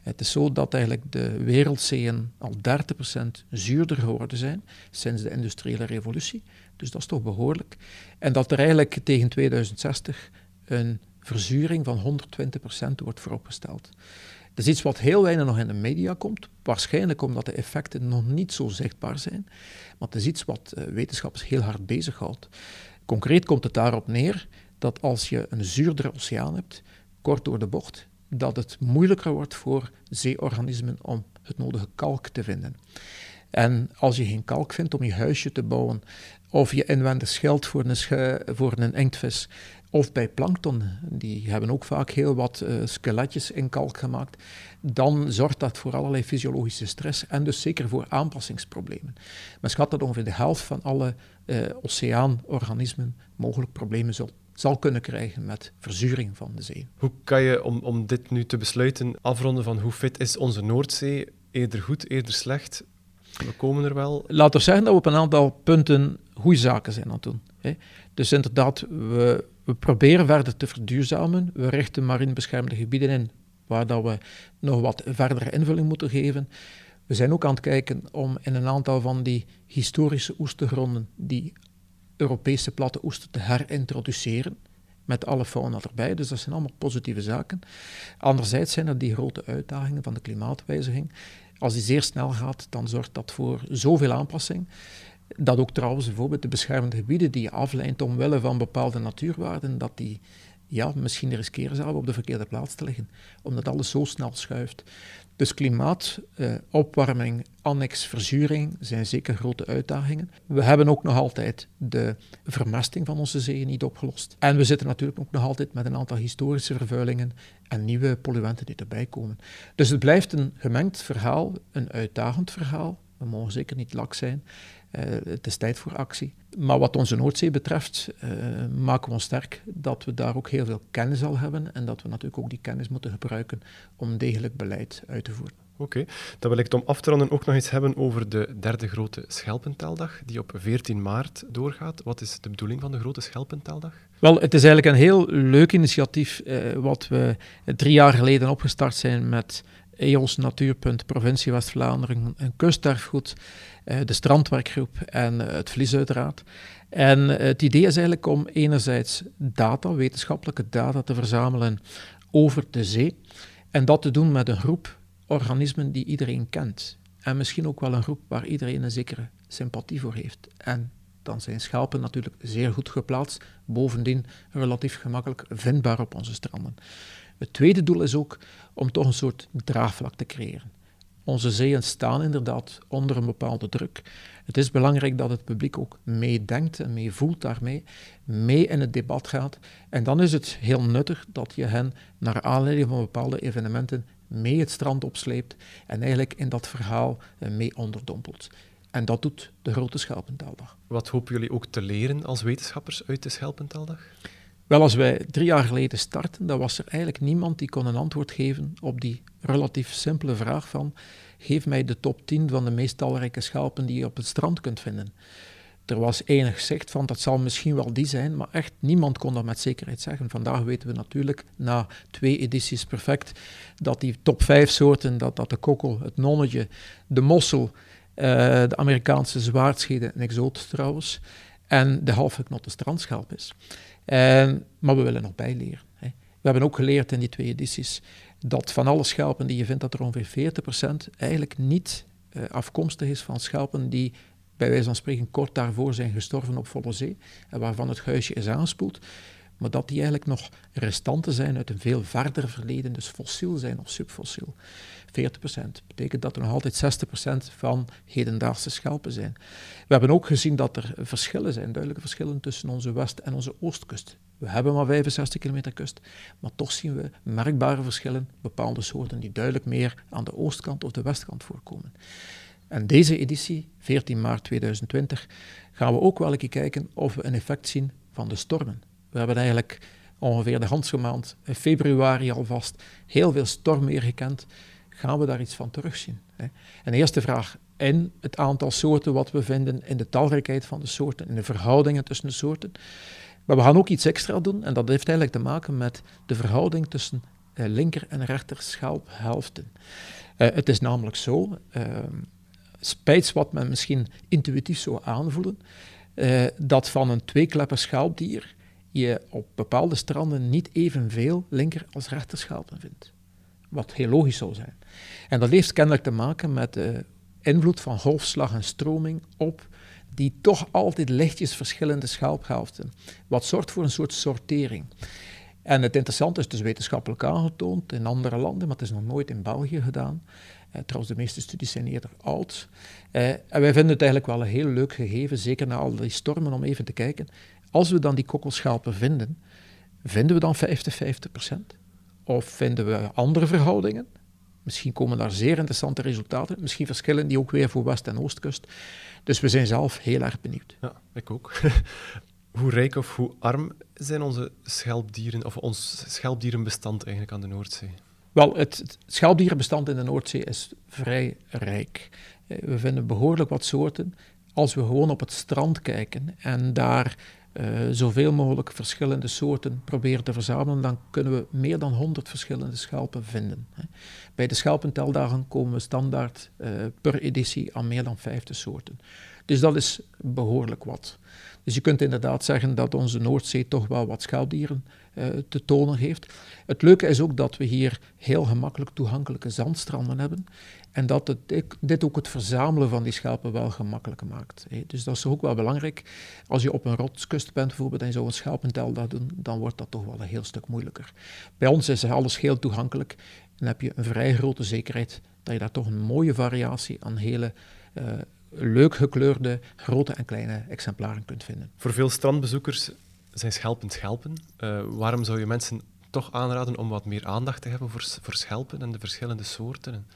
Het is zo dat eigenlijk de wereldzeeën al 30% zuurder geworden zijn sinds de industriële revolutie. Dus dat is toch behoorlijk. En dat er eigenlijk tegen 2060 een verzuring van 120% wordt vooropgesteld. Dat is iets wat heel weinig nog in de media komt, waarschijnlijk omdat de effecten nog niet zo zichtbaar zijn, maar het is iets wat uh, wetenschappers heel hard bezighoudt. Concreet komt het daarop neer dat als je een zuurdere oceaan hebt, kort door de bocht, dat het moeilijker wordt voor zeeorganismen om het nodige kalk te vinden. En als je geen kalk vindt om je huisje te bouwen, of je inwendig schild voor een, voor een inktvis, of bij plankton, die hebben ook vaak heel wat uh, skeletjes in kalk gemaakt, dan zorgt dat voor allerlei fysiologische stress en dus zeker voor aanpassingsproblemen. Men schat dat ongeveer de helft van alle uh, oceaanorganismen mogelijk problemen zal, zal kunnen krijgen met verzuring van de zee. Hoe kan je, om, om dit nu te besluiten, afronden van hoe fit is onze Noordzee? Eerder goed, eerder slecht? We komen er wel. Laten we zeggen dat we op een aantal punten goede zaken zijn aan het doen. Hè. Dus inderdaad, we, we proberen verder te verduurzamen. We richten marine beschermde gebieden in waar dat we nog wat verdere invulling moeten geven. We zijn ook aan het kijken om in een aantal van die historische oestergronden die Europese platte oester te herintroduceren, met alle fauna erbij. Dus dat zijn allemaal positieve zaken. Anderzijds zijn er die grote uitdagingen van de klimaatwijziging. Als die zeer snel gaat, dan zorgt dat voor zoveel aanpassing. Dat ook trouwens bijvoorbeeld de beschermde gebieden die je aflijnt omwille van bepaalde natuurwaarden, dat die ja, misschien riskeren ze al op de verkeerde plaats te liggen, omdat alles zo snel schuift. Dus klimaat, eh, opwarming, annex verzuring zijn zeker grote uitdagingen. We hebben ook nog altijd de vermesting van onze zeeën niet opgelost. En we zitten natuurlijk ook nog altijd met een aantal historische vervuilingen en nieuwe polluenten die erbij komen. Dus het blijft een gemengd verhaal, een uitdagend verhaal. We mogen zeker niet lak zijn. Uh, het is tijd voor actie. Maar wat onze Noordzee betreft, uh, maken we ons sterk dat we daar ook heel veel kennis al hebben en dat we natuurlijk ook die kennis moeten gebruiken om degelijk beleid uit te voeren. Oké, dan wil ik het om af te ronden ook nog eens hebben over de derde grote Schelpentaaldag, die op 14 maart doorgaat. Wat is de bedoeling van de grote Schelpentaaldag? Wel, het is eigenlijk een heel leuk initiatief, eh, wat we drie jaar geleden opgestart zijn met EOS Natuurpunt, Provincie West-Vlaanderen, een kusterfgoed, eh, de strandwerkgroep en eh, het Vlies uiteraard. En eh, het idee is eigenlijk om enerzijds data, wetenschappelijke data te verzamelen over de zee. En dat te doen met een groep organismen die iedereen kent. En misschien ook wel een groep waar iedereen een zekere sympathie voor heeft. En dan zijn schelpen natuurlijk zeer goed geplaatst, bovendien relatief gemakkelijk vindbaar op onze stranden. Het tweede doel is ook om toch een soort draagvlak te creëren. Onze zeeën staan inderdaad onder een bepaalde druk. Het is belangrijk dat het publiek ook meedenkt en meevoelt daarmee, mee in het debat gaat. En dan is het heel nuttig dat je hen naar aanleiding van bepaalde evenementen mee het strand opsleept en eigenlijk in dat verhaal eh, mee onderdompelt. En dat doet de Grote Schelpentaaldag. Wat hopen jullie ook te leren als wetenschappers uit de Schelpentaaldag? Wel, als wij drie jaar geleden starten, dan was er eigenlijk niemand die kon een antwoord geven op die relatief simpele vraag van geef mij de top 10 van de meest talrijke schelpen die je op het strand kunt vinden. Er was enig zicht van dat zal misschien wel die zijn, maar echt niemand kon dat met zekerheid zeggen. Vandaag weten we natuurlijk na twee edities perfect dat die top 5 soorten, dat, dat de kokkel, het nonnetje, de mossel, uh, de Amerikaanse zwaardschede, een exoot trouwens, en de halfgeknotte strandschelp is. En, maar we willen nog bijleren. Hè. We hebben ook geleerd in die twee edities dat van alle schelpen die je vindt, dat er ongeveer 40% eigenlijk niet uh, afkomstig is van schelpen die bij wijze van spreken kort daarvoor zijn gestorven op volle zee en waarvan het huisje is aangespoeld, maar dat die eigenlijk nog restanten zijn uit een veel verder verleden, dus fossiel zijn of subfossiel. 40% betekent dat er nog altijd 60% van hedendaagse schelpen zijn. We hebben ook gezien dat er verschillen zijn, duidelijke verschillen tussen onze west- en onze oostkust. We hebben maar 65 kilometer kust, maar toch zien we merkbare verschillen, bepaalde soorten die duidelijk meer aan de oostkant of de westkant voorkomen. En deze editie, 14 maart 2020, gaan we ook wel een keer kijken of we een effect zien van de stormen. We hebben eigenlijk ongeveer de handse maand, in februari alvast, heel veel stormweer gekend. Gaan we daar iets van terugzien? Hè? En de eerste vraag, in het aantal soorten wat we vinden, in de talrijkheid van de soorten, in de verhoudingen tussen de soorten. Maar we gaan ook iets extra doen, en dat heeft eigenlijk te maken met de verhouding tussen eh, linker- en rechter schelphelften. Uh, het is namelijk zo, uh, spijts wat men misschien intuïtief zou aanvoelen, uh, dat van een tweeklepper schelpdier je op bepaalde stranden niet evenveel linker- als rechterschelpen vindt. Wat heel logisch zou zijn. En dat heeft kennelijk te maken met de invloed van golfslag en stroming op die toch altijd lichtjes verschillende schelphelften. Wat zorgt voor een soort sortering. En het interessante is dus wetenschappelijk aangetoond in andere landen, maar het is nog nooit in België gedaan. Eh, trouwens, de meeste studies zijn eerder oud. Eh, en wij vinden het eigenlijk wel een heel leuk gegeven, zeker na al die stormen, om even te kijken. Als we dan die kokkelschelpen vinden, vinden we dan 50-50 procent? Of vinden we andere verhoudingen? Misschien komen daar zeer interessante resultaten. Misschien verschillen die ook weer voor West- en Oostkust. Dus we zijn zelf heel erg benieuwd. Ja, ik ook. <laughs> hoe rijk of hoe arm zijn onze schelpdieren, of ons schelpdierenbestand eigenlijk aan de Noordzee? Wel, het schelpdierenbestand in de Noordzee is vrij rijk. Eh, we vinden behoorlijk wat soorten. Als we gewoon op het strand kijken en daar uh, zoveel mogelijk verschillende soorten proberen te verzamelen, dan kunnen we meer dan 100 verschillende schelpen vinden. Bij de schelpenteldagen komen we standaard uh, per editie aan meer dan 50 soorten. Dus dat is behoorlijk wat. Dus je kunt inderdaad zeggen dat onze Noordzee toch wel wat schelpdieren uh, te tonen heeft. Het leuke is ook dat we hier heel gemakkelijk toegankelijke zandstranden hebben. En dat het, dit ook het verzamelen van die schelpen wel gemakkelijker maakt. Dus dat is ook wel belangrijk. Als je op een rotskust bent bijvoorbeeld en zou een schelpenteldag doen, dan wordt dat toch wel een heel stuk moeilijker. Bij ons is alles heel toegankelijk en heb je een vrij grote zekerheid dat je daar toch een mooie variatie aan hele uh, leuk gekleurde grote en kleine exemplaren kunt vinden. Voor veel strandbezoekers zijn schelpen schelpen. Uh, waarom zou je mensen toch aanraden om wat meer aandacht te hebben voor, schelpen en de verschillende soorten?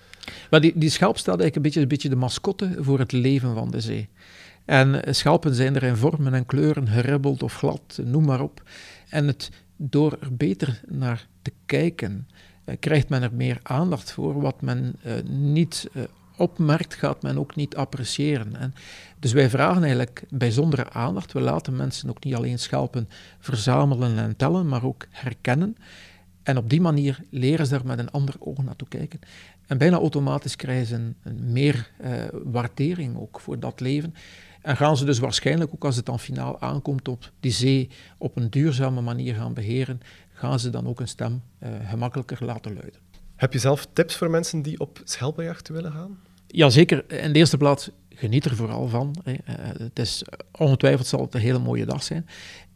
Maar die, die schelp staat eigenlijk een beetje, een beetje de mascotte voor het leven van de zee. En eh, schelpen zijn er in vormen en kleuren, geribbeld of glad, noem maar op. En het, door er beter naar te kijken, eh, krijgt men er meer aandacht voor, wat men niet opmerkt, gaat men ook niet appreciëren. En dus wij vragen eigenlijk bijzondere aandacht. We laten mensen ook niet alleen schelpen verzamelen en tellen, maar ook herkennen. En op die manier leren ze er met een ander oog naartoe kijken. En bijna automatisch krijgen ze een, meer uh, waardering ook voor dat leven. En gaan ze dus waarschijnlijk, ook als het dan finaal aankomt, op die zee op een duurzame manier gaan beheren, gaan ze dan ook een stem uh, gemakkelijker laten luiden. Heb je zelf tips voor mensen die op schelpenjacht willen gaan? Jazeker. In de eerste plaats, geniet er vooral van. Hè. Uh, het is, ongetwijfeld zal het een hele mooie dag zijn.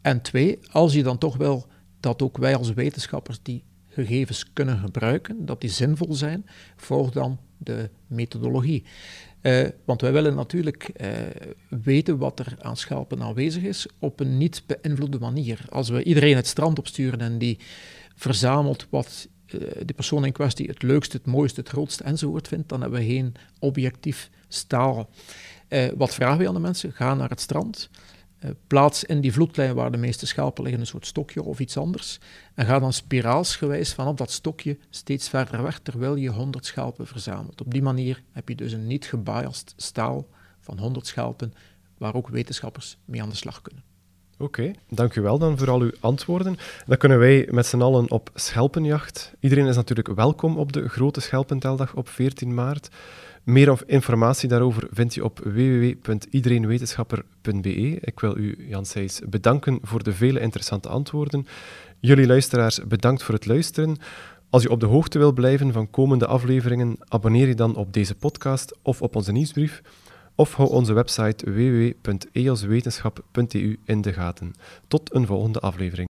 En twee, als je dan toch wel dat ook wij als wetenschappers die gegevens kunnen gebruiken, dat die zinvol zijn, volg dan de methodologie. Uh, want wij willen natuurlijk uh, weten wat er aan schelpen aanwezig is op een niet beïnvloede manier. Als we iedereen het strand opsturen en die verzamelt wat de persoon in kwestie het leukste, het mooiste, het grootste enzovoort vindt, dan hebben we geen objectief staal. wat vragen we aan de mensen? Ga naar het strand. Uh, plaats in die vloedlijn waar de meeste schelpen liggen een soort stokje of iets anders. En ga dan spiraalsgewijs vanaf dat stokje steeds verder weg terwijl je 100 schelpen verzamelt. Op die manier heb je dus een niet gebiased staal van 100 schelpen waar ook wetenschappers mee aan de slag kunnen. Oké, okay, dank u wel dan voor al uw antwoorden. Dan kunnen wij met z'n allen op schelpenjacht. Iedereen is natuurlijk welkom op de grote schelpenteldag op 14 maart. Meer informatie daarover vind je op www.iedereenwetenschapper.be. Ik wil u, Jan Seys, bedanken voor de vele interessante antwoorden. Jullie luisteraars, bedankt voor het luisteren. Als je op de hoogte wil blijven van komende afleveringen, abonneer je dan op deze podcast of op onze nieuwsbrief. Of hou onze website www.eoswetenschap.eu in de gaten. Tot een volgende aflevering.